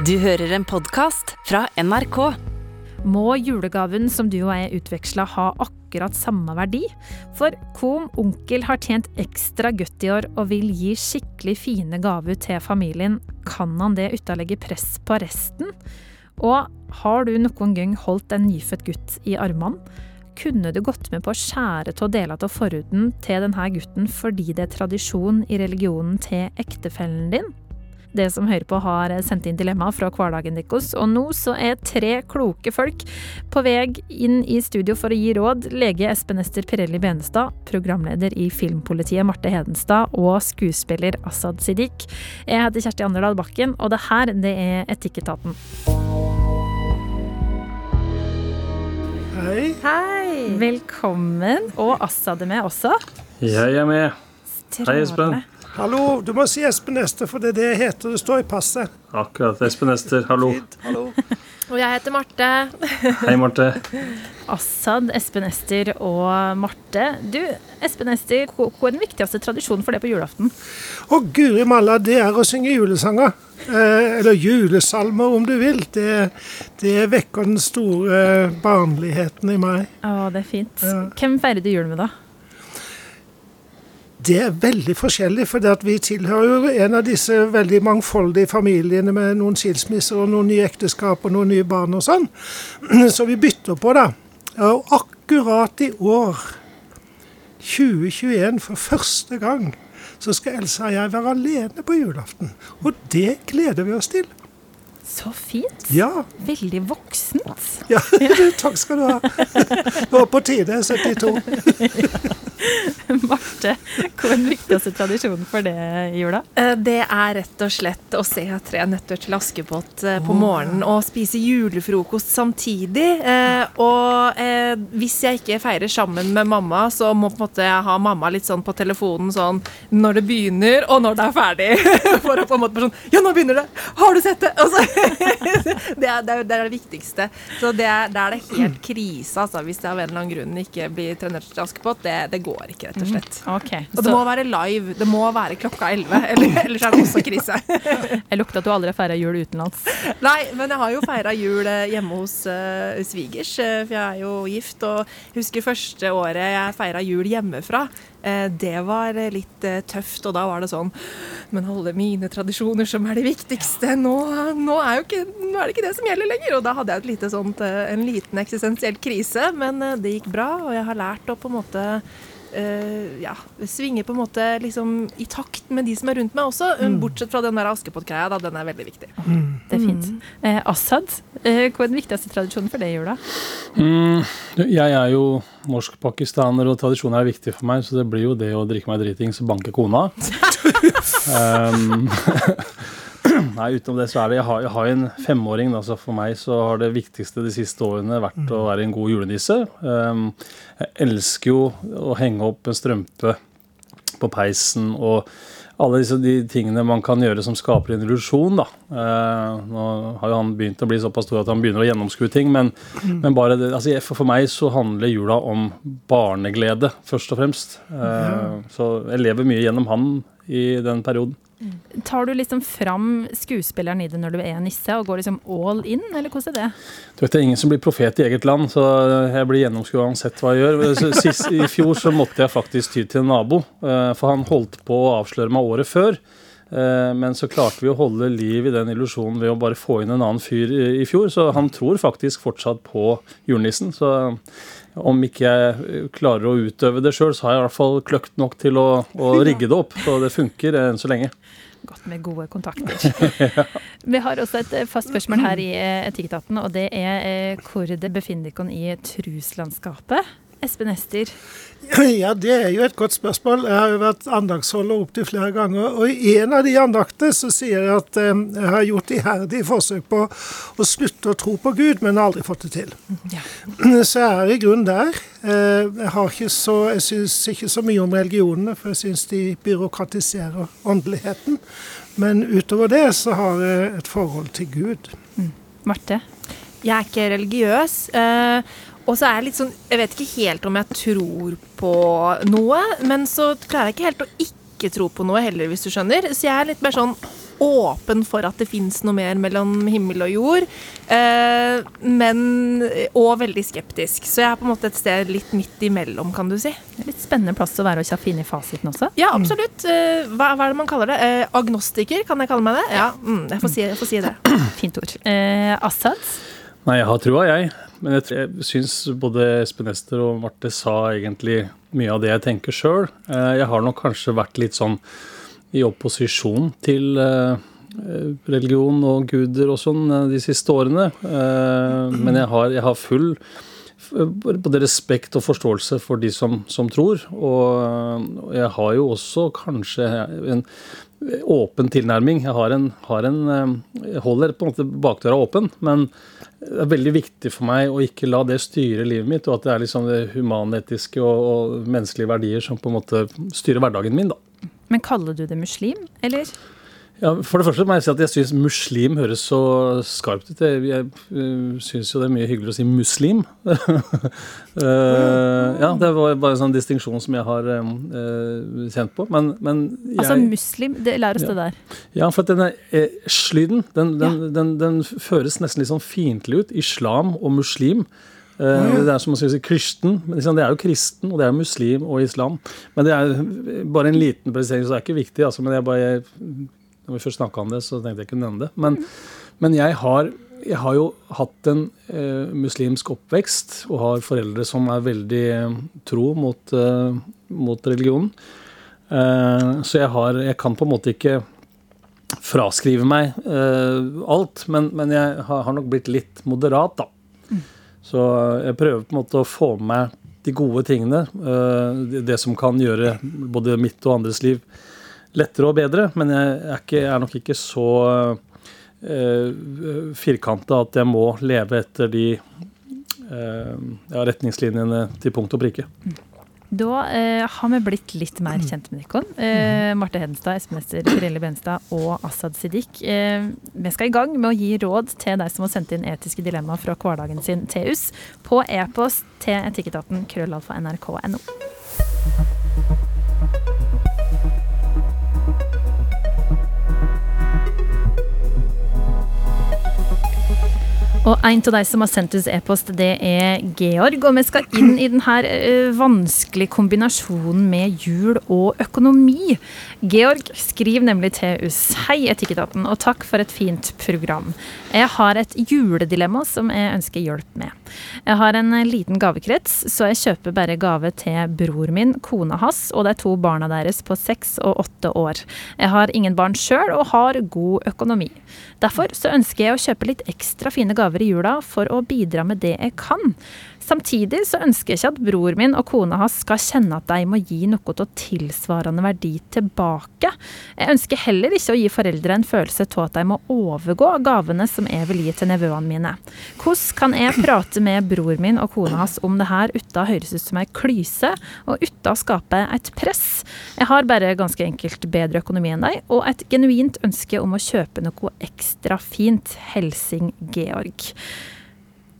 Du hører en podkast fra NRK. Må julegaven som du og jeg utveksla ha akkurat samme verdi? For kom onkel har tjent ekstra godt i år og vil gi skikkelig fine gaver til familien, kan han det uten å legge press på resten? Og har du noen gang holdt en nyfødt gutt i armene? Kunne du gått med på å skjære av deler av forhuden til denne gutten fordi det er tradisjon i religionen til ektefellen din? Det som hører på, har sendt inn dilemma fra hverdagen deres, og nå så er tre kloke folk på vei inn i studio for å gi råd. Lege Espen Ester Pirelli Benestad, programleder i Filmpolitiet Marte Hedenstad og skuespiller Asaad Siddiq. Jeg heter Kjersti Anderdal Bakken, og det her, det er Etikketaten. Hei. Hei! Velkommen. Og Asaad er med også. Jeg er med. Hei, Espen. Hallo, du må si Espen Ester, for det er det jeg heter. Det står i passet. Akkurat. Espen Ester, hallo. Fint, hallo. Og jeg heter Marte. Hei, Marte. Assad, Espen Ester og Marte. Du, Espen Ester, hva hva er den viktigste tradisjonen for det på julaften? Å, guri malla, det er å synge julesanger. Eh, eller julesalmer, om du vil. Det, det vekker den store barnligheten i meg. Å, det er fint. Ja. Hvem feirer du jul med, da? Det er veldig forskjellig, for vi tilhører jo en av disse veldig mangfoldige familiene med noen skilsmisser og noen nye ekteskap og noen nye barn og sånn. Så vi bytter på, da. Og akkurat i år, 2021, for første gang, så skal Elsa og jeg være alene på julaften. Og det gleder vi oss til. Så fint. Ja. Veldig voksent. ja. Takk skal du ha. Det var på tide, 72. Marte, hva er den viktigste tradisjonen for det i jula? Eh, Det er rett og slett å se Tre nøtter til Askepott eh, på morgenen og spise julefrokost samtidig. Eh, Og eh, hvis jeg ikke feirer sammen med mamma, så må på en måte jeg ha mamma litt sånn på telefonen sånn når det begynner, og når det er ferdig. For å på en måte bare sånn Ja, nå begynner det! Har du sett det? Og så, det, er, det, er, det er det viktigste. Så det er, da er det helt krise, altså, hvis det av en eller annen grunn ikke blir trenert til Askepott. Det, det går ikke, rett og slett. Ok, Og det må være live. Det må være klokka 11, eller, ellers er det også krise. jeg lukter at du aldri har feira jul utenlands. Nei, men jeg har jo feira jul eh, hjemme hos uh, svigers, eh, for jeg er jo gift. Og husker første året jeg feira jul hjemmefra. Eh, det var eh, litt eh, tøft, og da var det sånn Men alle mine tradisjoner som er de viktigste, nå, nå, er jo ikke, nå er det ikke det som gjelder lenger. Og da hadde jeg lite sånt, en liten eksistensiell krise, men det gikk bra, og jeg har lært å på en måte eh, ja, svinger på en måte liksom i takt med de som er rundt meg også. Bortsett fra den der Askepott-greia, da. Den er veldig viktig. Det er fint. Eh, Assad, eh, hva er den viktigste tradisjonen for deg i jula? Mm, jeg er jo norsk-pakistaner, og tradisjoner er viktig for meg, så det blir jo det å drikke meg driting så banke kona. um, Nei, utenom det så er det Jeg har, jeg har en femåring, da, så for meg så har det viktigste de siste årene vært å være en god julenisse. Um, jeg elsker jo å henge opp en strømpe på peisen og alle disse de tingene man kan gjøre som skaper en illusjon. da. Eh, nå har jo han begynt å bli såpass stor at han begynner å gjennomskue ting, men, men bare det, altså for, for meg så handler jula om barneglede, først og fremst. Eh, Så jeg lever mye gjennom han i den perioden. Tar du liksom fram skuespilleren i det når du er nisse, og går liksom all in, eller hvordan er det? Du vet, Det er ingen som blir profet i eget land, så jeg blir gjennomskua uansett hva jeg gjør. Sist, I fjor så måtte jeg faktisk ty til en nabo, eh, for han holdt på å avsløre meg året før. Eh, Men så klarte vi å holde liv i den illusjonen ved å bare få inn en annen fyr i fjor. Så han tror faktisk fortsatt på julenissen. Så om ikke jeg klarer å utøve det sjøl, så har jeg i hvert fall kløkt nok til å, å rigge det opp. Så det funker enn så lenge. Godt med gode kontakter. Vi har også et eh, fast spørsmål her i eh, Etikketaten, og det er eh, hvor det befinner dere i truslandskapet. Espen Ester, Ja, det er jo et godt spørsmål. Jeg har jo vært andaktsholder opptil flere ganger. Og i en av de andaktene så sier jeg at eh, jeg har gjort iherdige forsøk på å slutte å tro på Gud, men aldri fått det til. Så jeg er i grunnen der. Eh, jeg har ikke så, jeg syns ikke så mye om religionene, for jeg syns de byråkratiserer åndeligheten. Men utover det så har jeg et forhold til Gud. Marte. Jeg er ikke religiøs. eh, og så er jeg litt sånn Jeg vet ikke helt om jeg tror på noe, men så klarer jeg ikke helt å ikke tro på noe heller, hvis du skjønner. Så jeg er litt mer sånn åpen for at det fins noe mer mellom himmel og jord. Eh, men Og veldig skeptisk. Så jeg er på en måte et sted litt midt imellom, kan du si. Litt spennende plass å være og finne fasiten også. Ja, absolutt. Eh, hva, hva, er det man kaller det? Eh, agnostiker, kan jeg kalle meg det? Ja, mm, jeg, får si, jeg, får si, det. Fint ord. Eh, Assad? Nei, jeg har trua, jeg. Men jeg, jeg syns både Espen Ester og Marte sa egentlig mye av det jeg tenker sjøl. Eh, jeg har nok kanskje vært litt sånn i opposisjon til eh, religion og guder og sånn eh, de siste årene. Men jeg har, jeg har full både respekt og forståelse for de som, som tror. Og jeg har jo også kanskje en åpen tilnærming. Jeg har en, har en jeg holder på en måte bakdøra åpen, men det er veldig viktig for meg å ikke la det styre livet mitt, og at det er liksom det humanetiske og, og menneskelige verdier som på en måte styrer hverdagen min. da. Men kaller du det muslim, eller? Ja, For det første må jeg si at jeg syns muslim høres så skarpt ut. Jeg, jeg uh, syns jo det er mye hyggelig å si muslim. uh, ja, det var bare en sånn distinksjon som jeg har uh, kjent på. Men, men jeg, Altså muslim, det lær oss ja. det der. Ja, for at denne eh, slyden, den, den, ja. den, den, føres nesten litt sånn fiendtlig ut. Islam og muslim. Det er som å si kristen. Liksom, det er jo kristen, og det er muslim og islam. Men det er bare en liten presisering, så det er ikke viktig. Altså, men jeg bare når vi først snakka om det, så tenkte jeg ikke nevne det. Men, men jeg, har, jeg, har, jo hatt en eh, muslimsk oppvekst og har foreldre som er veldig eh, tro mot, eh, mot religionen. Eh, så jeg, har, jeg kan på en måte ikke fraskrive meg eh, alt, men, men jeg har, har, nok blitt litt moderat, da. Mm. Så jeg prøver på en måte å få med meg de gode tingene. Eh, det som kan gjøre både mitt og andres liv lettere og bedre, men jeg er, ikke, jeg er nok ikke så uh, firkanta at jeg må leve etter de ja, retningslinjene til punkt og prikke. Da eh, har vi blitt litt mer kjent med Nikon. Eh, Marte Hedenstad, SP-mester Pirelli Benstad og Assad Siddiq. Eh, vi skal i gang med å gi råd til deg som har sendt inn etiske dilemmaer fra hverdagen sin til oss, på e-post til etikketaten krøllalfa Og en av de som har sendt oss e-post, det er Georg. Og vi skal inn i denne uh, vanskelige kombinasjonen med jul og økonomi. Georg skriver nemlig til oss. Hei, Etikketaten, og takk for et fint program. Jeg har et juledilemma som jeg ønsker hjelp med. Jeg har en liten gavekrets, så jeg kjøper bare gave til bror min, kona hans og de to barna deres på seks og åtte år. Jeg har ingen barn sjøl og har god økonomi. Derfor så ønsker jeg å kjøpe litt ekstra fine gaver i jula for å bidra med det jeg kan. Samtidig så ønsker jeg ikke at bror min og kona hans skal kjenne at de må gi noe til tilsvarende verdi tilbake. Jeg ønsker heller ikke å gi foreldre en følelse av at de må overgå gavene som jeg vil gi til nevøene mine. Hvordan kan jeg prate med bror min og kona hans om det her uten å høres ut som ei klyse, og uten å skape et press? Jeg har bare ganske enkelt bedre økonomi enn deg, og et genuint ønske om å kjøpe noe ekstra fint. Helsing Georg.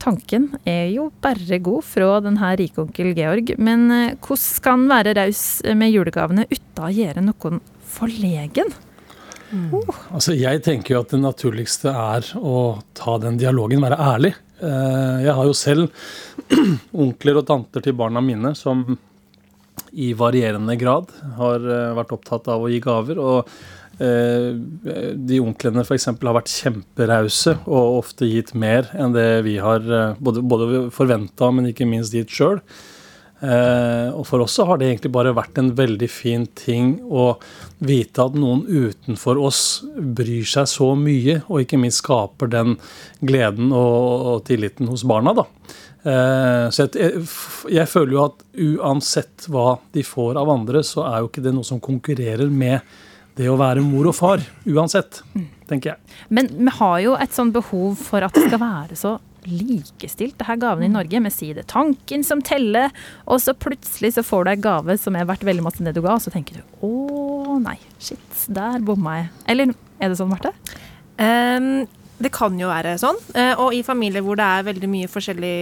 Tanken er jo bare god fra denne rikonkel Georg, men eh, hvordan skal han være raus med julegavene uten å gjøre noen forlegen? Mm. Uh. Altså, jeg tenker jo at det naturligste er å ta den dialogen, være ærlig. Eh, jeg har jo selv onkler og tanter til barna mine som i varierende grad har eh, vært opptatt av å gi gaver. og de onklene f.eks. har vært kjemperause og ofte gitt mer enn det vi har eh, både, både forventa, men ikke minst gitt sjøl. Eh, og for oss så har det egentlig bare vært en veldig fin ting å vite at noen utenfor oss bryr seg så mye, og ikke minst skaper den gleden og tilliten hos barna. da. så jeg, jeg, føler jo at uansett hva de får av andre, så er jo ikke det noe som konkurrerer med det å være mor og far, uansett, tenker jeg. Men vi har jo et sånn behov for at det skal være så likestilt, det her gavene i mm. Norge. Vi sier det tanken som teller, og så plutselig så får du ei gave som er verdt veldig masse det du ga, og så tenker du å nei, shit, der bomma jeg. Eller er det sånn, Marte? Um, det kan jo være sånn. Uh, og i familier hvor det er veldig mye forskjellig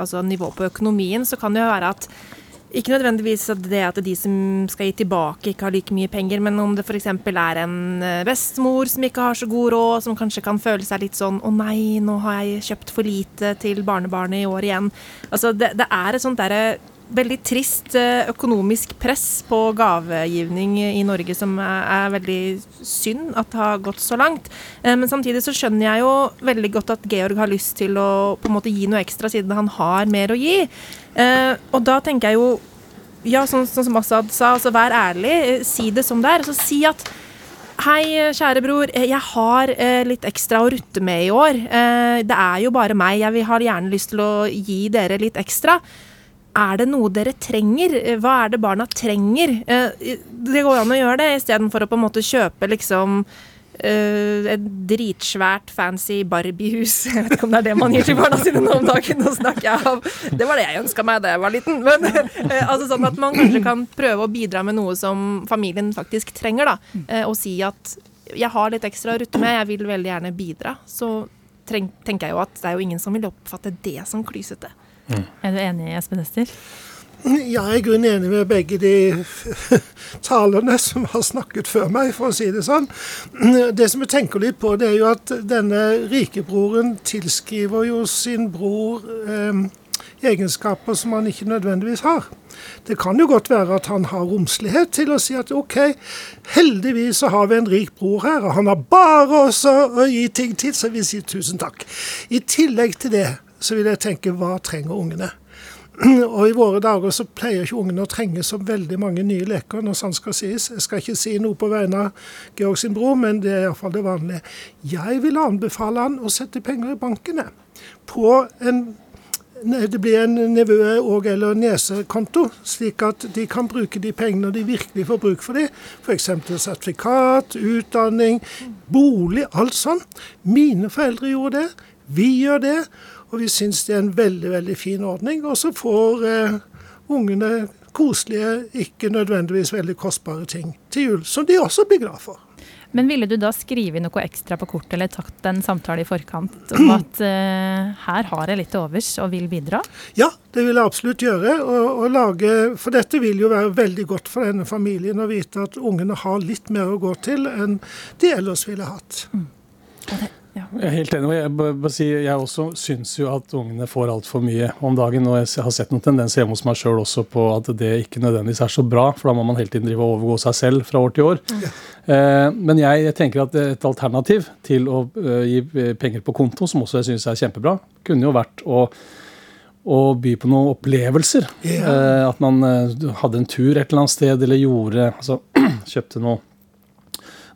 altså, nivå på økonomien, så kan det jo være at ikke nødvendigvis at det at de som skal gi tilbake, ikke har like mye penger, men om det f.eks. er en eh, bestemor som ikke har så god råd, som kanskje kan føle seg litt sånn 'Å nei, nå har jeg kjøpt for lite til barnebarnet i år igjen'. Altså, det, det er et sånt derre veldig trist eh, økonomisk press på gavegivning i Norge som er, veldig synd at det har gått så langt. Eh, men samtidig så skjønner jeg jo veldig godt at Georg har lyst til å på en måte gi noe ekstra, siden han har mer å gi. Eh, og da tenker jeg jo ja, sånn, sånn som Assad sa, altså vær ærlig, si det som det er. Altså si at Hei, kjære bror. Jeg har eh, litt ekstra å rutte med i år. Eh, det er jo bare meg. Jeg har gjerne lyst til å gi dere litt ekstra. Er det noe dere trenger? Hva er det barna trenger? Eh, det går an å gjøre det, istedenfor å på en måte kjøpe liksom uh, et dritsvært, fancy Barbie-hus. Jeg vet ikke om det er det man gir til barna sine nå om dagen. Nå snakker jeg av Det var det jeg ønska meg da jeg var liten. Men uh, altså sånn at man kanskje kan prøve å bidra med noe som familien faktisk trenger, da. Og si at jeg har litt ekstra å rutte med, jeg vil veldig gjerne bidra. Så tenker jeg jo at det er jo ingen som vil oppfatte det som klysete. Mm. Er du enig, Espen Ester? Jeg er i grunnen enig med begge de talerne som har snakket før meg, for å si det sånn. Det som jeg tenker litt på, det er jo at denne rikebroren tilskriver jo sin bror eh, egenskaper som han ikke nødvendigvis har. Det kan jo godt være at han har romslighet til å si at OK, heldigvis så har vi en rik bror her, og han har bare også å gi ting til, så vi sier tusen takk. I tillegg til det så vil jeg tenke hva trenger ungene? Og i våre dager så pleier ikke ungene å trenge så veldig mange nye leker, når sånn skal sies. Jeg skal ikke si noe på vegne av Georg sin bror, men det er iallfall det vanlige. Jeg vil anbefale han å sette penger i bankene på en det blir en nevø- og eller nesekonto, slik at de kan bruke de pengene de virkelig får bruk for dem. F.eks. sertifikat, utdanning, bolig, alt sånn. Mine foreldre gjorde det. Vi gjør det. Og vi syns det er en veldig, veldig fin ordning. Og så får eh, ungene koselige, ikke nødvendigvis veldig kostbare ting til jul, som de også blir glad for. Men ville du da skrive noe ekstra på kortet eller tatt en samtale i forkant om at uh, her har jeg litt til overs og vil bidra? Ja, det vil jeg absolutt gjøre. Og, og lage, for dette vil jo være veldig godt for denne familien å vite at ungene har litt mer å gå til enn de ellers ville hatt. Mm. Ja. Jeg er helt enig. Jeg, si, jeg også syns jo at ungene får altfor mye om dagen. Og jeg har sett noen tendenser hjemme hos meg sjøl også på at det ikke nødvendigvis er så bra. For da må man hele tiden drive og overgå seg selv fra år til år. Ja. Eh, men jeg, jeg, tenker at et alternativ til å uh, gi penger på konto, som også jeg syns er kjempebra, kunne jo vært å og by på noen opplevelser. Yeah. Eh, at man eh, hadde en tur et eller annet sted, eller gjorde altså, Kjøpte noe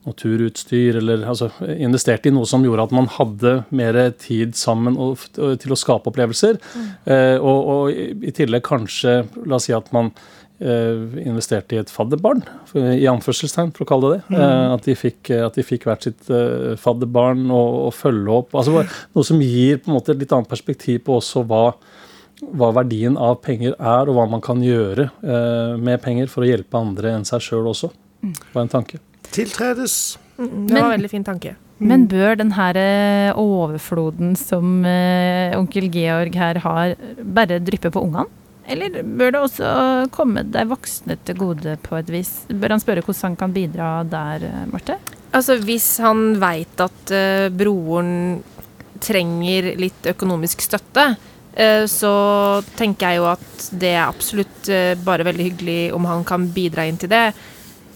noe turutstyr, eller altså, investerte i noe som gjorde at man hadde mer tid sammen og, og, til å skape opplevelser. Mm. Eh, og, og, i tillegg kanskje, la oss si at man eh, investerte i et fadderbarn, i anførselstegn, for å kalle det det. Mm. Eh, at, de fikk, at, de fikk, hvert sitt uh, fadderbarn og, følge opp. altså Noe som gir på en måte et litt annet perspektiv på også hva hva verdien av penger er, og hva man kan gjøre eh, med penger for å hjelpe andre enn seg sjøl også. Det mm. en tanke tiltredes. Mm, det var en veldig fin tanke. Men bør den her eh, overfloden som uh, onkel Georg her har, bare dryppe på ungene? Eller bør det også komme de voksne til gode på et vis? Bør han spørre hvordan han kan bidra der, eh, Marte? Altså Hvis han veit at uh, broren trenger litt økonomisk støtte, uh, så tenker jeg jo at det er absolutt bare veldig hyggelig om han kan bidra inn til det.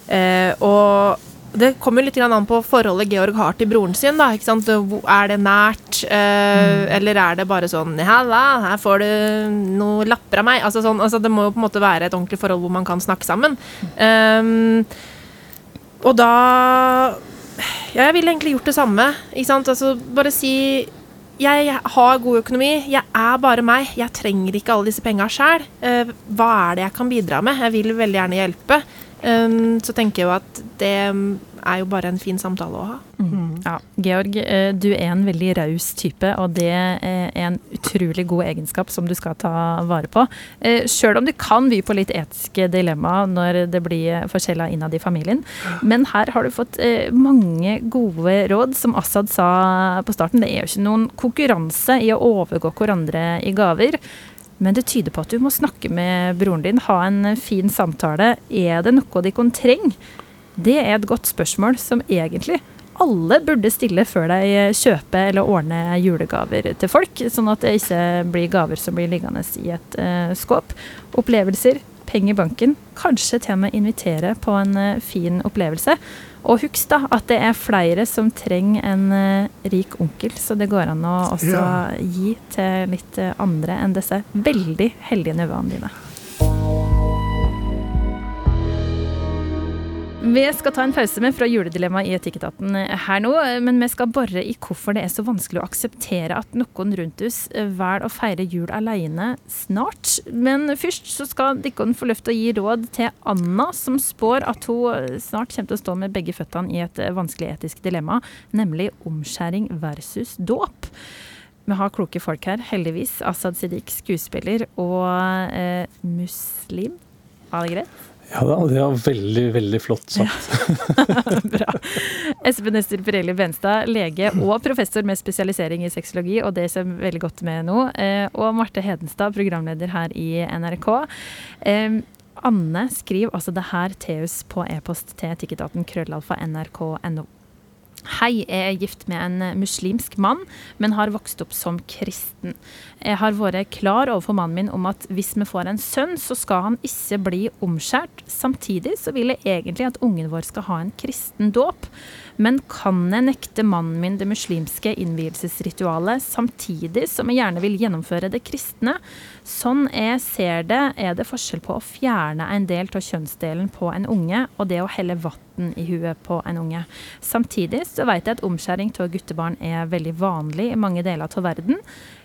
Eh, og det kommer litt an på forholdet Georg har til broren sin. da? Er det nært, eh, mm. eller er det bare sånn Halla, her får du noen lapper av meg. Altså, sånn, altså, Det må jo på en måte være et ordentlig forhold hvor man kan snakke sammen. Um, og da ja, Jeg ville egentlig gjort det samme. Altså, Bare si jeg har god økonomi, jeg er bare meg. Jeg trenger ikke alle disse penga sjæl. Uh, hva er det jeg kan bidra med? Jeg vil veldig gjerne hjelpe. Um, så tenker jeg jo at det er jo bare en fin samtale å ha. Mm. Ja. Georg, eh, du er en veldig raus type, og det er en utrolig god egenskap som du skal ta vare på. Eh, Sjøl om du kan by på litt etiske dilemmaer når det blir forskjeller innad i familien. Men her har du fått eh, mange gode råd. Som Assad sa på starten, det er jo ikke noen konkurranse i å overgå hverandre i gaver. Men det tyder på at du må snakke med broren din, ha en fin samtale. Er det noe de kan trenge? Det er et godt spørsmål som egentlig alle burde stille før de kjøper eller ordner julegaver til folk, sånn at det ikke blir gaver som blir liggende i et uh, skåp. Opplevelser, penger i banken, kanskje til og med invitere på en uh, fin opplevelse. Og husk da at det er flere som trenger en uh, rik onkel, så det går an å også ja. gi til litt andre enn disse veldig heldige nevøene dine. Vi skal ta en pause med fra juledilemmaet i Etikketaten her nå, men vi skal bore i hvorfor det er så vanskelig å akseptere at noen rundt oss velger å feire jul alene snart. Men først så skal dere få løft å gi råd til Anna, som spår at hun snart kommer til å stå med begge føttene i et vanskelig etisk dilemma, nemlig omskjæring versus dåp. Vi har kloke folk her, heldigvis. Asaad Siddiq, skuespiller, og eh, muslim. Var det greit? Ja, det var veldig, veldig flott sagt. Bra. Espen Ester Pirelli Benstad, lege og professor med spesialisering i sexologi, og det ser veldig godt med nå. Eh, og Marte Hedenstad, programleder her i NRK. Anne skriver altså det her Theus på e-post til etikketaten krøllalfa nrk.no. Hei, jeg er gift med en muslimsk mann, men har vokst opp som kristen. Jeg har vært klar overfor mannen min om at hvis vi får en sønn, så skal han ikke bli omskjært. Samtidig så vil jeg egentlig at ungen vår skal ha en kristen dåp. Men kan jeg nekte mannen min det muslimske innvielsesritualet samtidig som jeg gjerne vil gjennomføre det kristne? Sånn jeg ser det, er det forskjell på å fjerne en del av kjønnsdelen på en unge, og det å helle vann i huet på en unge. Samtidig så vet jeg at omskjæring av guttebarn er veldig vanlig i mange deler av verden.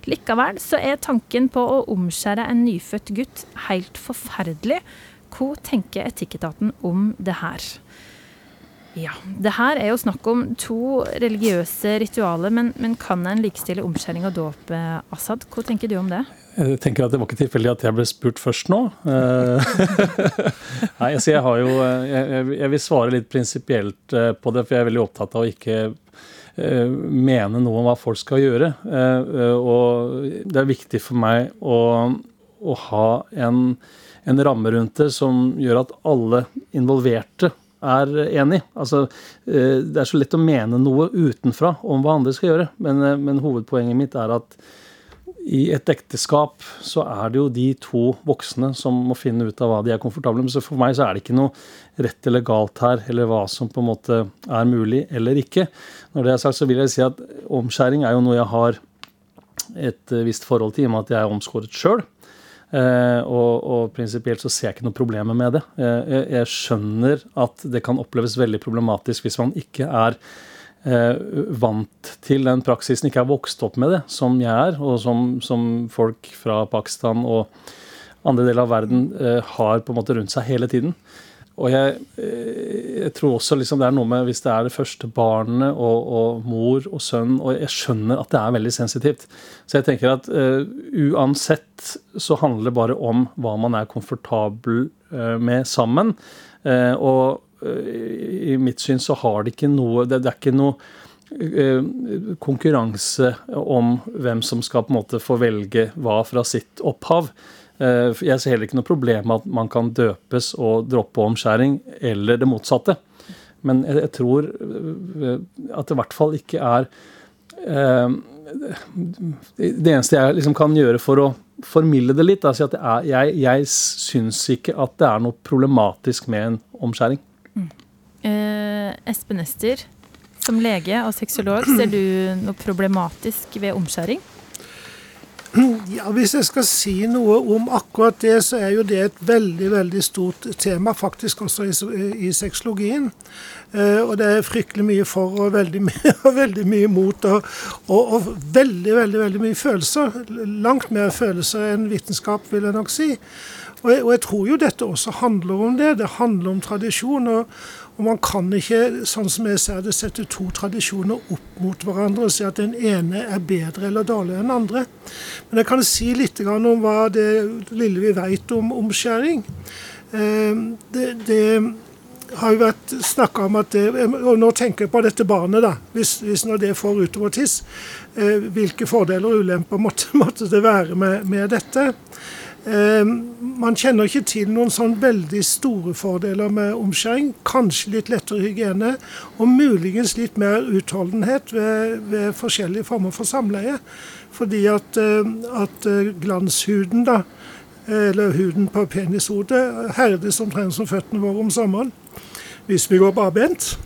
Likevel så er tanken på å omskjære en nyfødt gutt helt forferdelig. Hva tenker Etikketaten om det her? Ja, det her er jo snakk om to religiøse ritualer, men, men kan en likestille omskjæring og dåp, eh, Assad? Hva tenker du om det? Jeg tenker at Det var ikke tilfeldig at jeg ble spurt først nå. Eh, nei, altså jeg har jo Jeg, jeg vil svare litt prinsipielt eh, på det, for jeg er veldig opptatt av å ikke mene noe om hva folk skal gjøre. Og det er viktig for meg å, å ha en, en ramme rundt det som gjør at alle involverte er enig. Altså, eh, det er så lett å mene noe utenfra om hva andre skal gjøre, men, eh, men, hovedpoenget mitt er at i et ekteskap så er det jo de to voksne som må finne ut av hva de er komfortable med. Så for meg så er det ikke noe rett eller galt her, eller hva som på en måte er mulig eller ikke. Når det er sagt, så vil jeg si at omskjæring er jo noe jeg har et eh, visst forhold til, i og med at jeg er omskåret sjøl. Uh, og, og prinsipielt så ser jeg ikke noe problemer med det. Uh, jeg, jeg, skjønner at det kan oppleves veldig problematisk hvis man ikke er uh, vant til den praksisen, ikke er vokst opp med det, som jeg er, og som, som folk fra Pakistan og andre deler av verden har på en måte rundt seg hele tiden. Og jeg, eh, jeg, tror også liksom det er noe med hvis det er det første barnet og, og, mor og sønn Og jeg skjønner at det er veldig sensitivt. Så jeg tenker at uh, uansett så handler det bare om hva man er komfortabel uh, med sammen. Uh, og i mitt syn så har det ikke noe Det, det er ikke noe konkurranse om hvem som skal på en måte få velge hva fra sitt opphav. Eh, jeg ser heller ikke noe problem med at man kan døpes og droppe omskjæring, eller det motsatte. Men jeg, tror eh, at det i hvert fall ikke er eh, Det eneste jeg liksom kan gjøre for å formilde det litt, er at er, jeg, jeg syns ikke at det er noe problematisk med en omskjæring. Mm. Eh, Espen Ester, som lege og sexolog, ser du noe problematisk ved omskjæring? Ja, Hvis jeg skal si noe om akkurat det, så er jo det et veldig veldig stort tema, faktisk også i, i sexologien. Eh, og det er fryktelig mye for og veldig mye, og veldig mye mot. Og, og, og, veldig, veldig veldig mye følelser. Langt mer følelser enn vitenskap, vil jeg nok si. Og jeg, og jeg tror jo dette også handler om det. Det handler om tradisjon. og og man kan ikke, sånn som jeg ser det, sette to tradisjoner opp mot hverandre og si at den ene er bedre eller dårligere enn den andre. Men jeg kan si litt om hva det lille vi vet om omskjæring. Eh, det, det, har jo vært snakka om at det, Og nå tenker jeg på dette barnet, da. Hvis, hvis når det får utover tiss, eh, hvilke fordeler og ulemper måtte, måtte det være med, med dette? Eh, man kjenner ikke til noen sånn veldig store fordeler med omskjæring. Kanskje litt lettere hygiene, og muligens litt mer utholdenhet ved, ved forskjellige former for samleie. Fordi at, eh, at eh, glanshuden, da, eller huden på penishodet, herdes omtrent som føttene våre om sommeren hvis vi går barbent.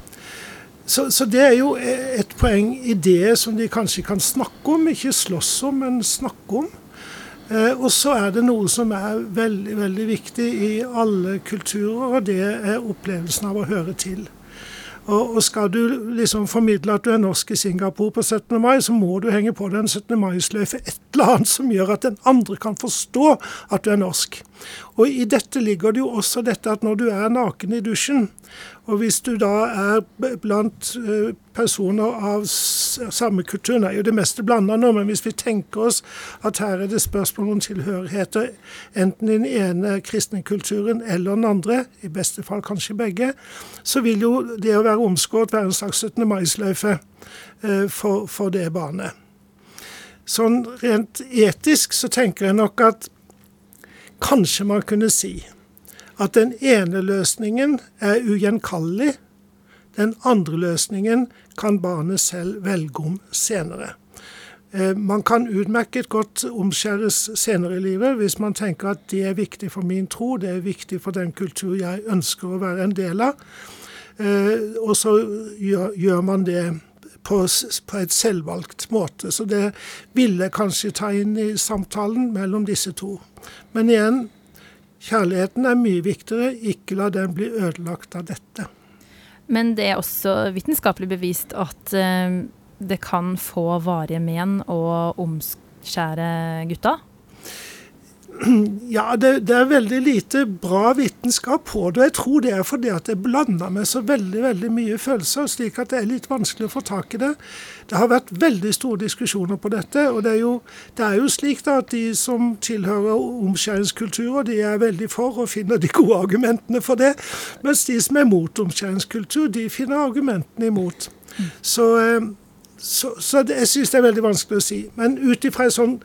Så, så, det er jo et poeng i det som de kanskje kan snakke om, ikke slåss om, men snakke om. Eh, og så er det noe som er veldig, veldig viktig i alle kulturer, og det er opplevelsen av å høre til. Og, skal du liksom formidle at du er norsk i Singapore på 17. mai, så må du henge på deg en 17. mai-sløyfe, et eller annet som gjør at den andre kan forstå at du er norsk. Og i dette ligger det jo også dette at når du er naken i dusjen, og hvis du da er blant eh, personer av samme kultur Nå er jo det meste blanda nå, men hvis vi tenker oss at her er det spørsmål om tilhørigheter enten i den ene kristne kulturen eller den andre, i beste fall kanskje begge, så vil jo det å være omskåret være en slags 17. mai-sløyfe eh, for, for det barnet. Sånn rent etisk så tenker jeg nok at kanskje man kunne si at den ene løsningen er ugjenkallelig. Den andre løsningen kan barnet selv velge om senere. Eh, man kan utmerket godt omskjæres senere i livet hvis man tenker at det er viktig for min tro, det er viktig for den kultur jeg ønsker å være en del av. Eh, og så gjør man det på, et selvvalgt måte. Så det ville kanskje ta inn i samtalen mellom disse to. Men igjen, Kjærligheten er mye viktigere, ikke la den bli ødelagt av dette. Men det er også vitenskapelig bevist at uh, det kan få varige men å omskjære gutta? Ja, det, det, er veldig lite bra vitenskap på det. og Jeg tror det er fordi at det blander med så veldig veldig mye følelser, slik at det er litt vanskelig å få tak i det. Det har vært veldig store diskusjoner på dette. og Det er jo, det er jo slik da at de som tilhører omskjæringskulturer, de er veldig for og finner de gode argumentene for det. Mens de som er mot omskjæringskultur, de finner argumentene imot. Så, eh, så, så det, jeg syns det er veldig vanskelig å si. Men ut ifra en sånn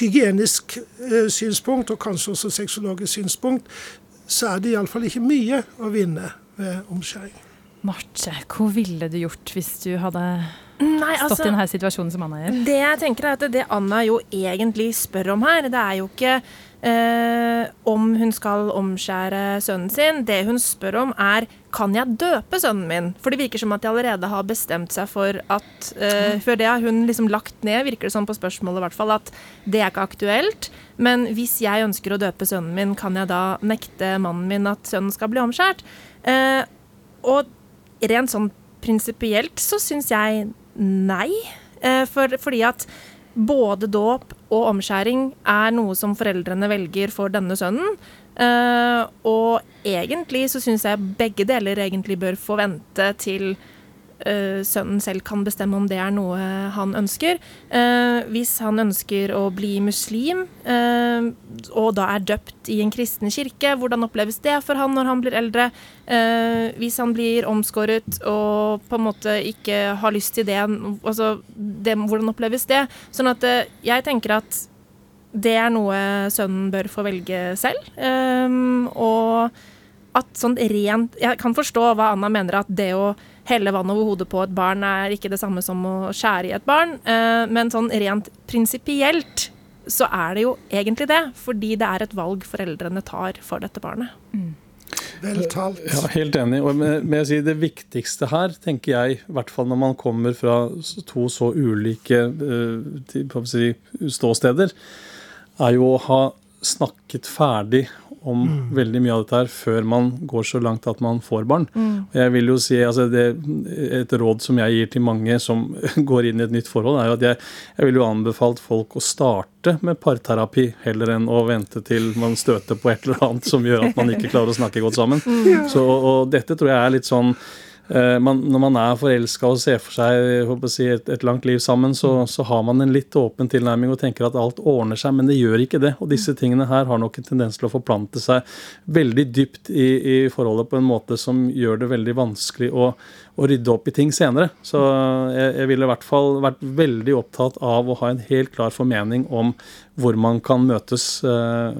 hygienisk eh, synspunkt, og kanskje også sexologisk synspunkt, så er det iallfall ikke mye å vinne ved omskjæring. Marte, hva ville du gjort hvis du hadde Nei, altså, stått i denne situasjonen som Anna gjør? Det jeg tenker er at det Anna jo egentlig spør om her, det er jo ikke eh, om hun skal omskjære sønnen sin. Det hun spør om, er kan jeg døpe sønnen min? For det virker som at de allerede har bestemt seg for at eh, Før det har hun liksom lagt ned, virker det som på spørsmålet i hvert fall, at det er ikke aktuelt. Men hvis jeg ønsker å døpe sønnen min, kan jeg da nekte mannen min at sønnen skal bli omskjært? Eh, og rent sånn prinsipielt så syns jeg nei. Eh, for, fordi at både dåp og omskjæring er noe som foreldrene velger for denne sønnen. Uh, og egentlig så syns jeg begge deler egentlig bør få vente til sønnen selv kan bestemme om det er noe han ønsker. Uh, hvis han ønsker å bli muslim, uh, og da er døpt i en kristen kirke, hvordan oppleves det for han når han blir eldre? hvis han blir omskåret og på en måte ikke har lyst til det, altså det, hvordan oppleves det? Sånn at jeg tenker at det er noe sønnen bør få velge selv. Og at sånn rent Jeg kan forstå hva Anna mener, at det å helle vann over hodet på et barn er ikke det samme som å skjære i et barn. Uh, men sånn rent prinsipielt så er det jo egentlig det. Fordi det er et valg foreldrene tar for dette barnet. Mm. Vel talt. Ja, helt enig. Og med, med si, det viktigste her, tenker jeg, i hvert fall når man kommer fra to så ulike uh, si, ståsteder, er jo å ha snakket ferdig om mm. veldig mye av dette her før man går så langt at man får barn. Mm. Og jeg vil jo si, altså det, Et råd som jeg gir til mange som går inn i et nytt forhold, er jo at jeg, jeg vil jo anbefalt folk å starte med parterapi heller enn å vente til man støter på et eller annet som gjør at man ikke klarer å snakke godt sammen. Mm. Så, og dette tror jeg er litt sånn man, når man er forelska og ser for seg si, et, et, langt liv sammen, så, så, har man en litt åpen tilnærming og tenker at alt ordner seg, men det gjør ikke det. Og disse tingene her har nok en tendens til å forplante seg veldig dypt i, i forholdet på en måte som gjør det veldig vanskelig å, å rydde opp i ting senere. Så jeg, jeg ville i hvert fall vært veldig opptatt av å ha en helt klar formening om hvor man kan møtes uh,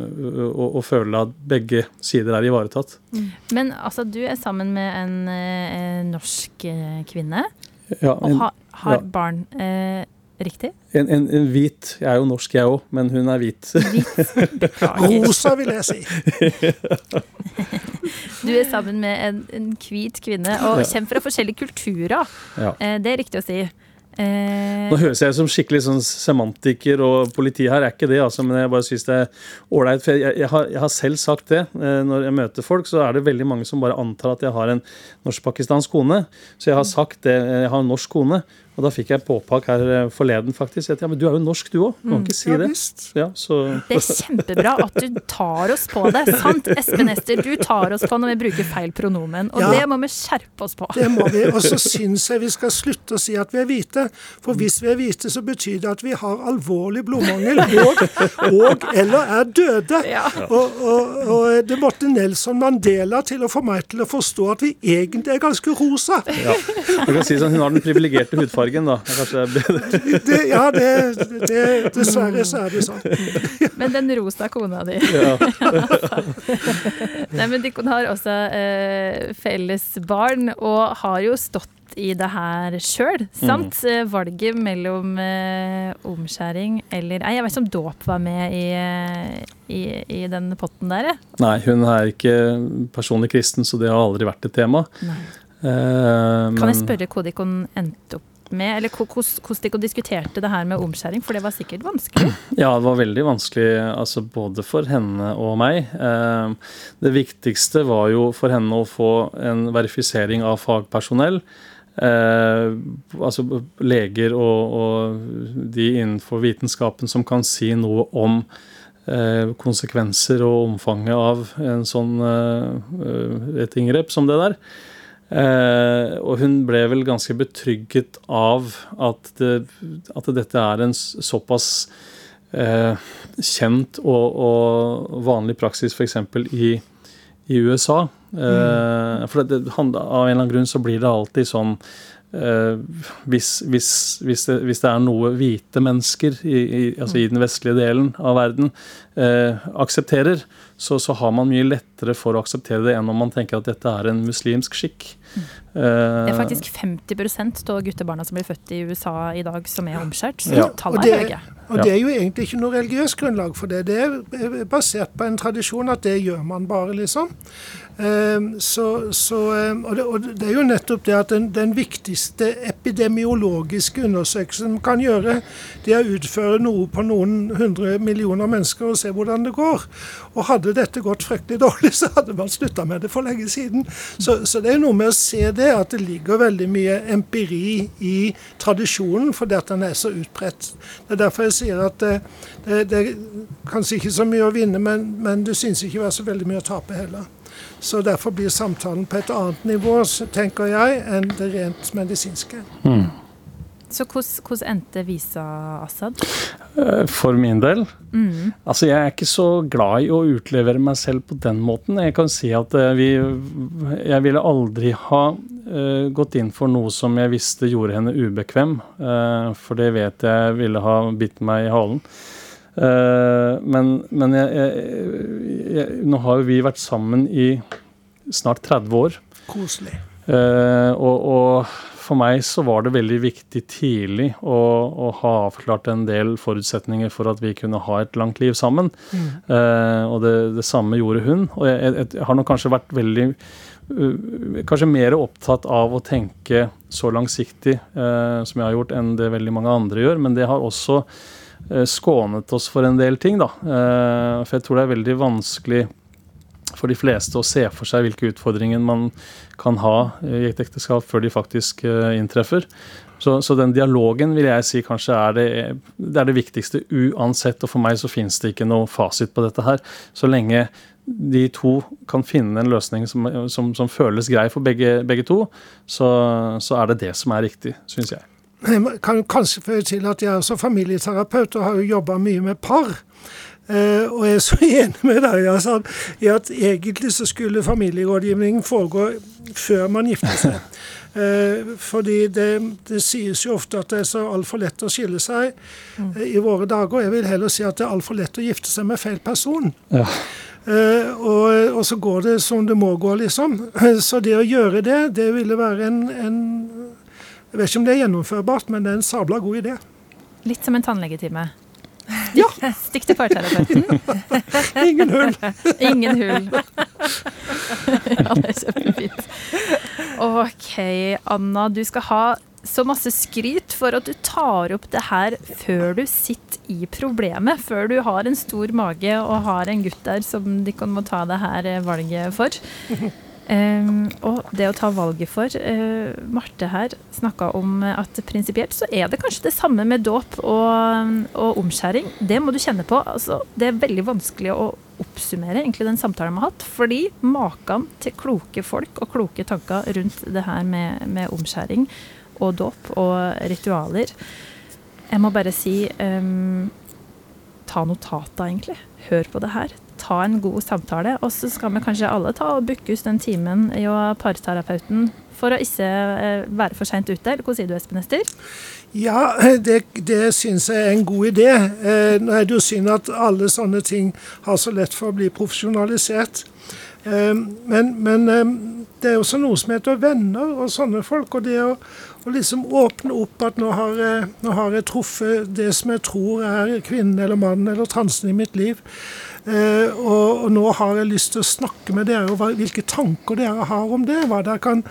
og, og, føle at begge sider er ivaretatt. Mm. Men altså, du er sammen med en, en eh, norsk eh, kvinne ja, en, og har, har ja. barn. Uh, riktig? En, en, en, hvit Jeg er jo norsk, jeg òg, men hun er hvit. Rosa, vil jeg si. du er sammen med en, hvit kvinne og kommer fra forskjellige kulturer. Ja. Eh, det er riktig å si. Eh, Nå høres jeg som skikkelig sånn semantiker og politi her, er ikke det, altså, men jeg bare syns det er ålreit. For jeg, jeg, har, jeg, har, selv sagt det. Eh, når jeg møter folk, så er det veldig mange som bare antar at jeg har en norsk-pakistansk kone. Så jeg har sagt det. Jeg har en norsk kone. Og da fikk jeg påpakk her eh, forleden, faktisk. At ja, men du er jo norsk, du òg. Kan mm. ikke si ja, det. Ja, det er kjempebra at du tar oss på det. Sant, Espen Ester? Du tar oss på når vi bruker feil pronomen. Og ja, det må vi skjerpe oss på. Det må vi. Og så syns jeg vi skal slutte å si at vi er hvite. For hvis vi er hvite, så betyr det at vi har alvorlig blodmangel og, og eller er døde. Ja. Og, og, og, det måtte Nelson Mandela til å få meg til å forstå at vi egentlig er ganske rosa. Ja. Du kan si sånn, Hun har den privilegerte hudfargen hudfargen, da. Kanskje det, ja, det, det, dessverre så er det sånn. Men den rosa kona di ja. Nei, men Dikon har også eh, felles barn, og har jo stått i det her sjøl, sant? Mm. Valget mellom eh, omskjæring eller Nei, jeg vet ikke om dåp var med i, eh, i, i den potten der, jeg. Nei, hun er ikke personlig kristen, så det har aldri vært et tema. Eh, kan jeg spørre hvor de endte opp med, eller hvordan de diskuterte det her med omskjæring? For det var sikkert vanskelig? Ja, det var veldig vanskelig altså både for henne og meg. Eh, det viktigste var jo for henne å få en verifisering av fagpersonell. Eh, altså leger og, og, de innenfor vitenskapen som kan si noe om eh, konsekvenser og omfanget av en sånn, eh, et inngrep som det der. Eh, og hun ble vel ganske betrygget av at, det, at dette er en såpass eh, kjent og, og, vanlig praksis f.eks. I, i USA. Eh, mm. For det, av en eller annen grunn så blir det alltid sånn Uh, hvis, hvis, hvis, det, hvis, det, er noe hvite mennesker i, i, altså i den vestlige delen av verden uh, aksepterer, så, så, har man mye lettere for å akseptere det enn om man tenker at dette er en muslimsk skikk. Uh, det er faktisk 50% av guttebarna som blir født i USA i dag, som er omskjært. Så ja. tallet er høye. Og det er jo egentlig ikke noe religiøst grunnlag for det. Det er basert på en tradisjon at det gjør man bare, liksom. Ehm, så, så, ehm, og, det, og, det, er jo nettopp det at den, den, viktigste epidemiologiske undersøkelsen man kan gjøre, det er å utføre noe på noen hundre millioner mennesker og se hvordan det går. Og hadde dette gått fryktelig dårlig, så hadde man slutta med det for lenge siden. Så, så det er noe med å se det, at det ligger veldig mye empiri i tradisjonen, fordi at den er så utbredt. Det er derfor jeg sier at det, det, det er kanskje ikke så mye å vinne, men, men det synes ikke å være så veldig mye å tape heller. Så derfor blir samtalen på et annet nivå, tenker jeg, enn det rent medisinske. Mm. Så hvordan endte Visa Assad? Eh, for min del? Mm. Altså, jeg er ikke så glad i å utlevere meg selv på den måten. Jeg kan si at eh, vi Jeg ville aldri ha uh, gått inn for noe som jeg visste gjorde henne ubekvem, uh, for det vet jeg ville ha bitt meg i halen. Uh, men, men jeg, jeg, jeg, nå har jo vi vært sammen i snart 30 år. Koselig. Uh, og, og, for meg så var det veldig viktig tidlig å, å, ha avklart en del forutsetninger for at vi kunne ha et langt liv sammen. Mm. Uh, og det, det, samme gjorde hun. Og jeg, jeg har nok kanskje vært veldig Kanskje mer opptatt av å tenke så langsiktig som jeg har gjort, enn det veldig mange andre gjør. Men det har også Eh, skånet oss for en del ting, da. Eh, for jeg tror det er veldig vanskelig for de fleste å se for seg hvilke utfordringer man kan ha i et ekteskap før de faktisk eh, inntreffer. Så, så, den dialogen vil jeg si kanskje er det, det, er det viktigste uansett. Og for meg så finnes det ikke noe fasit på dette her. Så lenge de to kan finne en løsning som, som, som føles grei for begge, begge to, så, så, er det det som er riktig, syns jeg. Jeg kan kanskje føye til at jeg er også familieterapeut og har jo jobba mye med par. Uh, og jeg er så enig med deg altså, i at egentlig så skulle familierådgivningen foregå før man gifter seg. Uh, fordi det, det, sies jo ofte at det er så altfor lett å skille seg uh, i våre dager. Jeg vil heller si at det er altfor lett å gifte seg med feil person. Ja. Og, og, så går det som det må gå, liksom. Så det å gjøre det, det ville være en, en Jeg vet ikke om det er gjennomførbart, men det er en sabla god idé. Litt som en tannlegetime. Ja. Stikk til parterapeuten. Ingen hull. Ingen hull. ja, det er kjempefint. OK, Anna. Du skal ha så masse skryt for at du tar opp det her før du sitter i problemet. Før du har en stor mage og har en gutt der som de kan må ta det her valget for. Um, og det å ta valget for uh, Marte her snakka om at prinsipielt så er det kanskje det samme med dåp og, og, omskjæring. Det må du kjenne på. Altså, det er veldig vanskelig å oppsummere egentlig den samtalen vi har hatt. Fordi maken til kloke folk og kloke tanker rundt det her med, med omskjæring og dåp og ritualer. Jeg må bare si um, ta notater, egentlig. Hør på det her. Ta en god samtale. Og så skal vi kanskje alle ta og booke ut den timen i parterapeuten for å ikke uh, være for seint ute. Eller hva sier du, Espen Ester? Ja, det, det syns jeg er en god idé. Eh, nå er det jo synd at alle sånne ting har så lett for å bli profesjonalisert. Eh, men, men eh, det er også noe som heter venner og sånne folk. Og det å, å liksom åpne opp at nå har, jeg, nå har, jeg, truffet det som jeg tror er kvinnen eller mannen eller transen i mitt liv. Eh, og, og, nå har jeg lyst til å snakke med dere og hvilke tanker dere har om det. Hva dere kan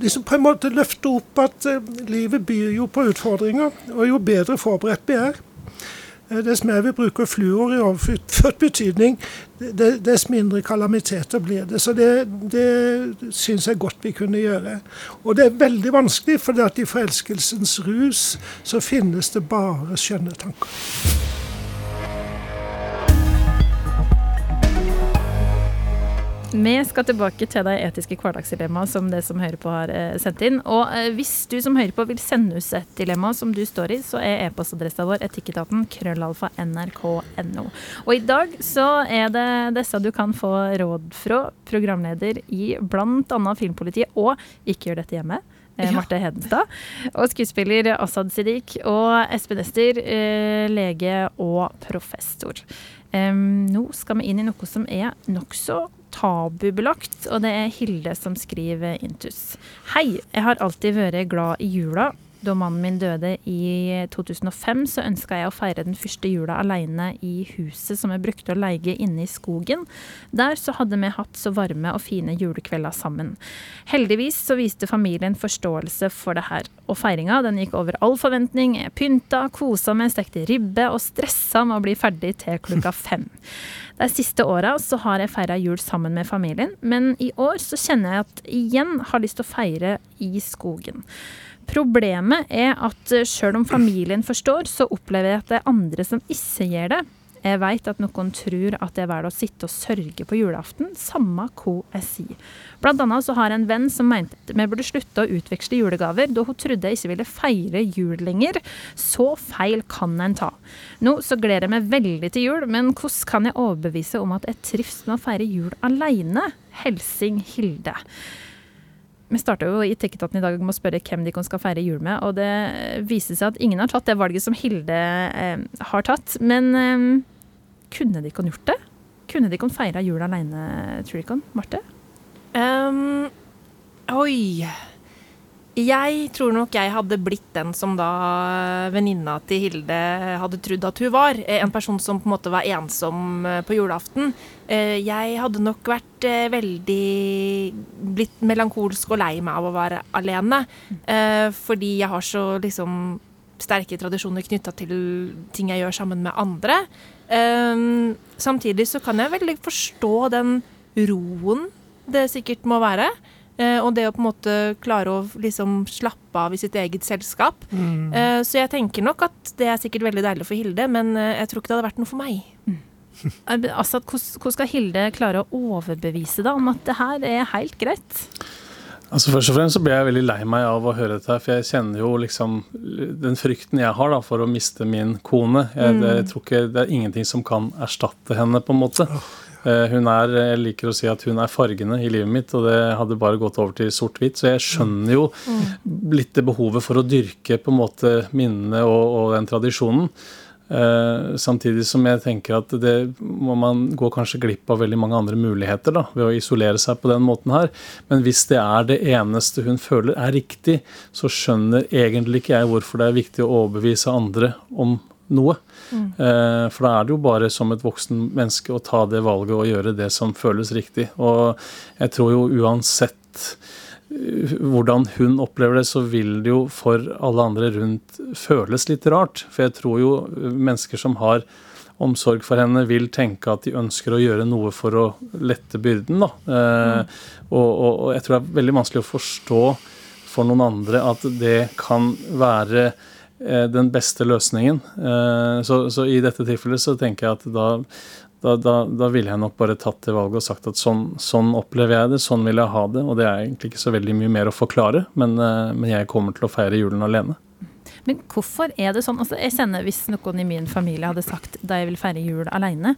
liksom på en måte løfte opp at eh, livet byr jo på utfordringer. Og jo bedre forberedt vi er, Eh, dess mer vi bruker fluor i overført betydning, dess mindre kalamiteter blir det. Så det, det syns jeg godt vi kunne gjøre. Og det er veldig vanskelig, for i forelskelsens rus så finnes det bare skjønne tanker. Vi skal tilbake til de etiske hverdagsdilemmaene som det som hører på har eh, sendt inn. Og eh, hvis du som hører på vil sende oss et dilemma som du står i, så er e-postadressa vår etikketaten krøllalfa nrk.no. Og i dag så er det disse du kan få råd fra, programleder i bl.a. Filmpolitiet, og Ikke gjør dette hjemme. Eh. Marte Hedenstad. Og skuespiller Asaad Siddiq. Og Espen Ester, lege og professor. Nå skal vi inn i noe som er nokså tabubelagt, og det er Hilde som skriver Intus. Hei, jeg har alltid vært glad i jula. Da mannen min døde i 2005, så ønska jeg å feire den første jula alene i huset som jeg brukte å leie inne i skogen. Der så hadde vi hatt så varme og fine julekvelder sammen. Heldigvis så viste familien forståelse for det her, og feiringa den gikk over all forventning. Jeg pynta, kosa meg, stekte ribbe og stressa med å bli ferdig til klokka fem. De siste åra så har jeg feira jul sammen med familien, men i år så kjenner jeg at igjen har lyst til å feire i skogen. Problemet er at sjøl om familien forstår, så opplever jeg at det er andre som ikke gjør det. Jeg veit at noen tror at det er verdt å sitte og sørge på julaften, samme hva jeg sier. Blant annet så har jeg en venn som mente at vi burde slutte å utveksle julegaver, da hun trodde jeg ikke ville feire jul lenger. Så feil kan en ta. Nå så gleder jeg meg veldig til jul, men hvordan kan jeg overbevise om at jeg trives med å feire jul aleine? Helsing Hilde. Vi starta jo i Tekketaten i dag med å spørre hvem de skal feire jul med, og det viser seg at ingen har tatt det valget som Hilde eh, har tatt. Men eh, kunne de ikke gjort det? Kunne de ikke feira jul alene, tror de Marte? Um, oi. Jeg tror nok jeg hadde blitt den som da venninna til Hilde hadde trodd at hun var. Eh, en person som på en måte var ensom eh, på julaften. Eh, jeg hadde nok vært veldig blitt melankolsk og lei meg av å være alene. Fordi jeg har så liksom sterke tradisjoner knytta til ting jeg gjør sammen med andre. Samtidig så kan jeg veldig forstå den roen det sikkert må være. Eh, og det å på en måte klare å liksom slappe av i sitt eget selskap. Eh, så jeg tenker nok at det er sikkert veldig deilig for Hilde, men eh, jeg tror ikke det hadde vært noe for meg. Altså, hvordan hvordan skal Hilde klare å overbevise deg om at det her er helt greit? Altså Først og fremst så ble jeg veldig lei meg av å høre dette, her, for jeg kjenner jo liksom den frykten jeg har da for å miste min kone. Jeg, det, jeg tror ikke Det er ingenting som kan erstatte henne, på en måte. Eh, Hun er, Jeg liker å si at hun er fargene i livet mitt, og det hadde bare gått over til sort-hvitt. Så jeg skjønner jo litt det behovet for å dyrke på en måte minnene og, og den tradisjonen. Uh, samtidig som jeg tenker at det må man gå kanskje glipp av veldig mange andre muligheter da, ved å isolere seg på den måten her. Men hvis det er det eneste hun føler er riktig, så skjønner egentlig ikke jeg hvorfor det er viktig å overbevise andre om noe. Eh, for da er det jo bare som et voksen menneske å ta det valget og gjøre det som føles riktig. Og jeg tror jo uansett eh, hvordan hun opplever det, så vil det jo for alle andre rundt føles litt rart. For jeg tror jo mennesker som har omsorg for henne, vil tenke at de ønsker å gjøre noe for å lette byrden. Da. Eh, og, og, og jeg tror det er veldig vanskelig å forstå for noen andre at det kan være eh, den beste løsningen. Eh, så, så i dette tilfellet så tenker jeg at da, da, da, da ville jeg nok bare tatt det valget og sagt at sånn, sånn opplever jeg det, sånn vil jeg ha det. Og det er egentlig ikke så veldig mye mer å forklare, men, eh, men jeg kommer til å feire julen alene. Men hvorfor er det sånn? Altså, jeg kjenner Hvis noen i min familie hadde sagt da jeg vil feire jul alene,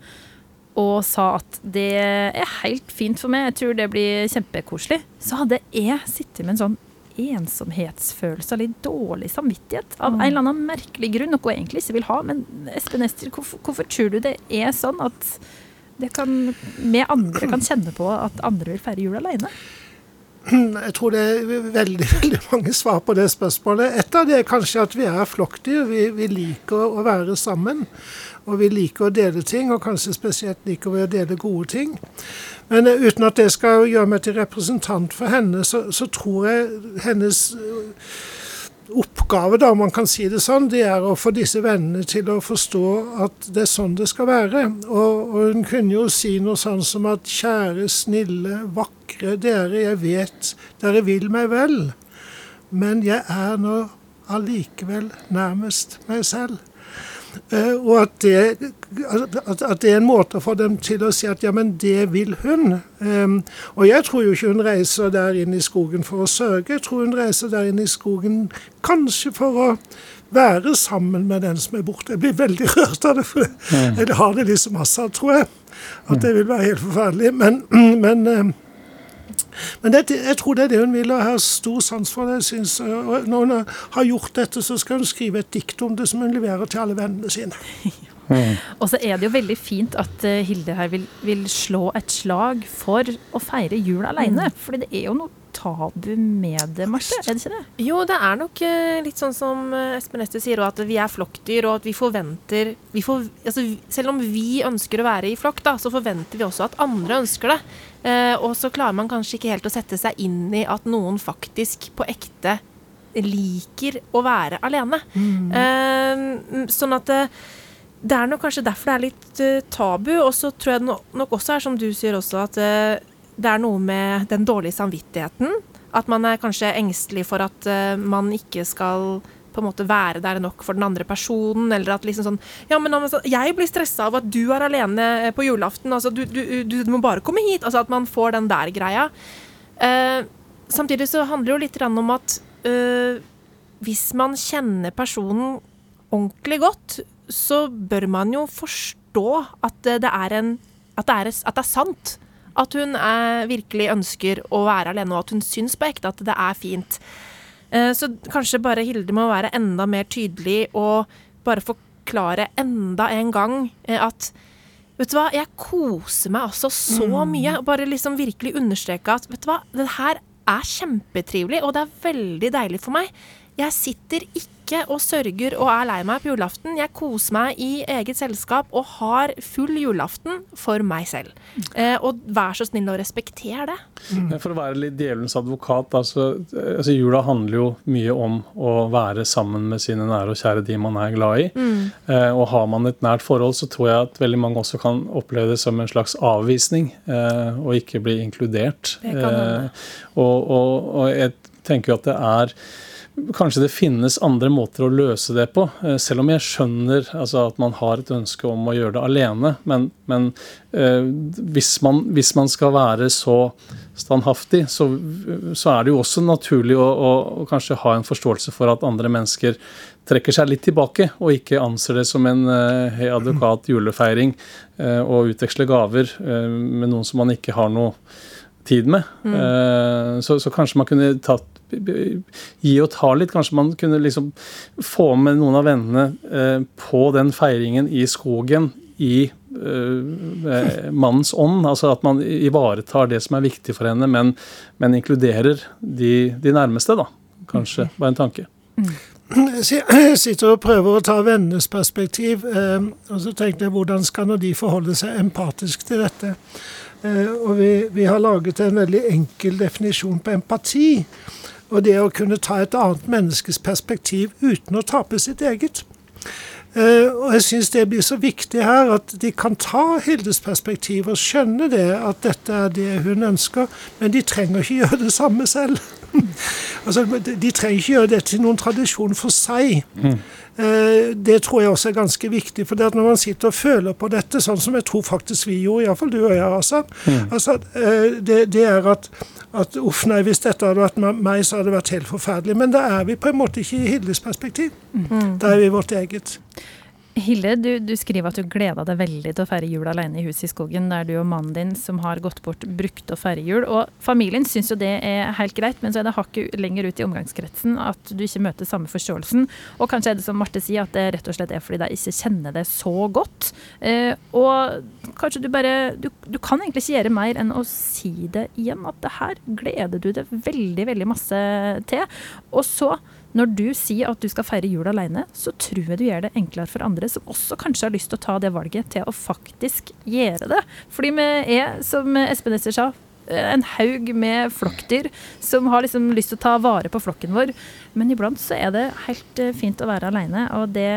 og sa at det er helt fint for meg, jeg tror det blir kjempekoselig, så hadde jeg sittet med en sånn ensomhetsfølelse litt dårlig samvittighet. Av en eller annen merkelig grunn, noe jeg egentlig ikke vil ha. Men Espen Ester, hvorfor, hvorfor tror du det er sånn at det kan, vi andre kan kjenne på at andre vil feire jul alene? Jeg tror det er veldig veldig mange svar på det spørsmålet. Et av det er kanskje at vi er flokkdyr. Vi, vi liker å være sammen. Og vi liker å dele ting, og kanskje spesielt liker vi å dele gode ting. Men eh, uten at det skal gjøre meg til representant for henne, så, så tror jeg hennes eh, oppgave, da, om man kan si det sånn, det er å få disse vennene til å forstå at det er sånn det skal være. Og, og hun kunne jo si noe sånn som at kjære, snille, vakre dere, jeg vet dere vil meg vel, men jeg er nå allikevel nærmest meg selv. Eh, og at det, at, det er en måte få dem til å si at ja, men det vil hun. Og jeg tror jo ikke hun reiser der inn i skogen for å sørge. Jeg tror hun reiser der inn i skogen kanskje for å være sammen med den som er borte. Jeg blir veldig rørt av det, for jeg har det liksom masse, tror jeg. At det vil være helt forferdelig. Men, men men det, jeg tror det er det hun vil, og jeg har stor sans for det. Synes, og når hun har gjort dette, så skal hun skrive et dikt om det som hun leverer til alle vennene sine. Og så er det jo veldig fint at eh, Hilde her vil, vil slå et slag for å feire jul alene. Mm. Fordi det er jo noe tabu med det, Marte? Er det ikke det? Jo, det er nok eh, litt sånn som eh, Espen Ester sier, at vi er flokkdyr, og at vi forventer vi får, altså, Selv om vi ønsker å være i flokk, da, så forventer vi også at andre ønsker det. Eh, og så klarer man kanskje ikke helt å sette seg inn i at noen faktisk på ekte liker å være alene. Eh, sånn at eh, det er nok kanskje derfor det er litt tabu. Og så tror jeg det nok også er som du sier også, at det er noe med den dårlige samvittigheten. At man er kanskje engstelig for at man ikke skal på en måte være der nok for den andre personen, eller at liksom sånn Ja, men altså, jeg blir stressa av at du er alene eh, på julaften. Altså, du, du, du, du må bare komme hit. Altså at man får den der greia. Uh, samtidig så handler det jo litt om at uh, hvis man kjenner personen ordentlig godt, så bør man jo forstå at det er en at det er, at det er sant. At hun eh, virkelig ønsker å være alene, og at hun syns på ekte at det er fint. Eh, så kanskje bare Hilde må være enda mer tydelig og bare forklare enda en gang eh, at Vet du hva, jeg koser meg altså så mye. og Bare liksom virkelig understreke at vet du hva, det her er kjempetrivelig, og det er veldig deilig for meg. Jeg sitter ikke ikke og sørger og er lei meg på julaften. Jeg koser meg i eget selskap og har full julaften for meg selv. Eh, og vær så snill å respektere det. For å være litt djevelens advokat, altså, altså jula handler jo mye om å være sammen med sine nære og kjære, de man er glad i. Mm. Eh, og har man et nært forhold, så tror jeg at veldig mange også kan oppleve det som en slags avvisning, eh, og ikke bli inkludert. Det kan. Eh, og, og, og jeg tenker jo at det er Kanskje det finnes andre måter å løse det på, eh, selv om jeg skjønner altså, at man har et ønske om å gjøre det alene. Men, men eh, hvis, man, hvis man skal være så standhaftig, så, så er det jo også naturlig å, å, å kanskje ha en forståelse for at andre mennesker trekker seg litt tilbake, og ikke anser det som en eh, hei, advokat julefeiring eh, og utveksle gaver eh, med noen som man ikke har noe tid med. Eh, så, så kanskje man kunne tatt gi og ta litt. Kanskje man kunne liksom få med noen av vennene eh, på den feiringen i skogen i eh, mannens ånd. Altså at man ivaretar det som er viktig for henne, men, men inkluderer de, de nærmeste, da. Kanskje. var en tanke. Jeg sitter og prøver å ta vennenes perspektiv, eh, og så tenkte jeg hvordan skal nå de forholde seg empatisk til dette? Og vi, vi har laget en veldig enkel definisjon på empati. Og det å kunne ta et annet menneskes perspektiv uten å tape sitt eget. Eh, og jeg syns det blir så viktig her at de kan ta Hildes perspektiv og skjønne det, at dette er det hun ønsker, men de trenger ikke gjøre det samme selv. altså, de trenger ikke gjøre det til noen tradisjon for seg. Mm. Det tror jeg også er ganske viktig. For det at når man sitter og føler på dette, sånn som jeg tror faktisk vi gjorde, iallfall du og jeg, Asan, altså, eh, det, det er at, at uff nei, hvis dette hadde vært meg, så hadde det vært helt forferdelig. Men da er vi på en måte ikke i Hildes perspektiv. Da er vi vårt eget. Hilde, du, du skriver at du gleda deg veldig til å feire jul alene i huset i skogen, der du og mannen din, som har gått bort, brukte å feire jul. Og familien syns jo det er helt greit, men så er det hakket lenger ut i omgangskretsen at du ikke møter samme forståelsen. Og kanskje er det som Marte sier, at det rett og slett er fordi de ikke kjenner det så godt. Eh, og kanskje du bare du, du kan egentlig ikke gjøre mer enn å si det igjen, at det her gleder du deg veldig, veldig masse til. Og så når du sier at du skal feire jul alene, så tror jeg du gjør det enklere for andre som også kanskje har lyst til å ta det valget, til å faktisk gjøre det. Fordi vi er, som Espen Ester sa, en haug med flokkdyr som har liksom lyst til å ta vare på flokken vår. Men iblant så er det helt eh, fint å være alene, og det,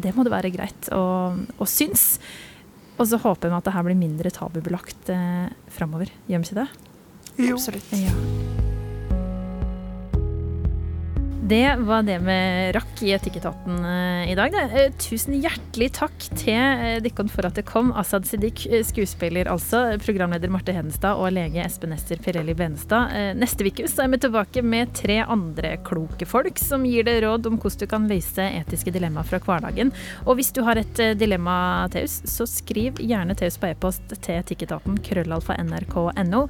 det må det være greit å, å synes. Og så håper vi at det her blir mindre tabubelagt eh, framover. Gjør vi ikke det? Jo. Absolutt. Ja. Det var det vi rakk i Etikketaten eh, i dag. det. Eh, Tusen hjertelig takk til Dikkon dere for at det kom. Asad Siddiq, eh, skuespiller altså, programleder Marte Hedenstad og lege Espen Ester Pirelli Benestad. Eh, Neste uke er vi tilbake med tre andre kloke folk som gir deg råd om hvordan du kan løse etiske dilemmaer fra hverdagen. Og hvis du har et eh, dilemma til så skriv gjerne til på e-post til etikketaten krøllalfa nrk.no.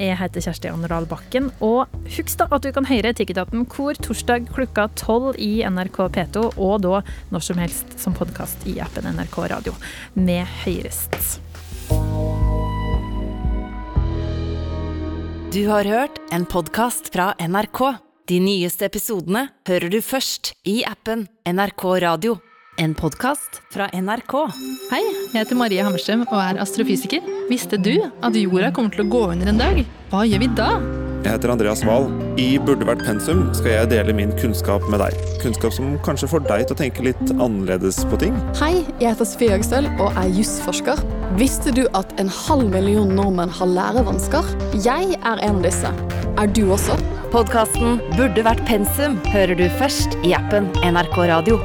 Jeg heter Kjersti Anderdal Bakken, og husk da at du kan høre Etikketaten hvor torsdag klokka tolv i NRK P2, og da når som helst som podkast i appen NRK Radio. med høyrest. Du har hørt en podkast fra NRK. De nyeste episodene hører du først i appen NRK Radio. En podkast fra NRK. Hei, jeg heter Marie Hammerstrøm og er astrofysiker. Visste du at jorda kommer til å gå under en dag? Hva gjør vi da? Jeg heter Andreas Wahl. I Burde vært pensum skal jeg dele min kunnskap med deg. Kunnskap som kanskje får deg til å tenke litt annerledes på ting. Hei, jeg heter Sofie Høgstøl og er jusforsker. Visste du at en halv million nordmenn har lærevansker? Jeg er en av disse. Er du også? Podkasten Burde vært pensum hører du først i appen NRK Radio.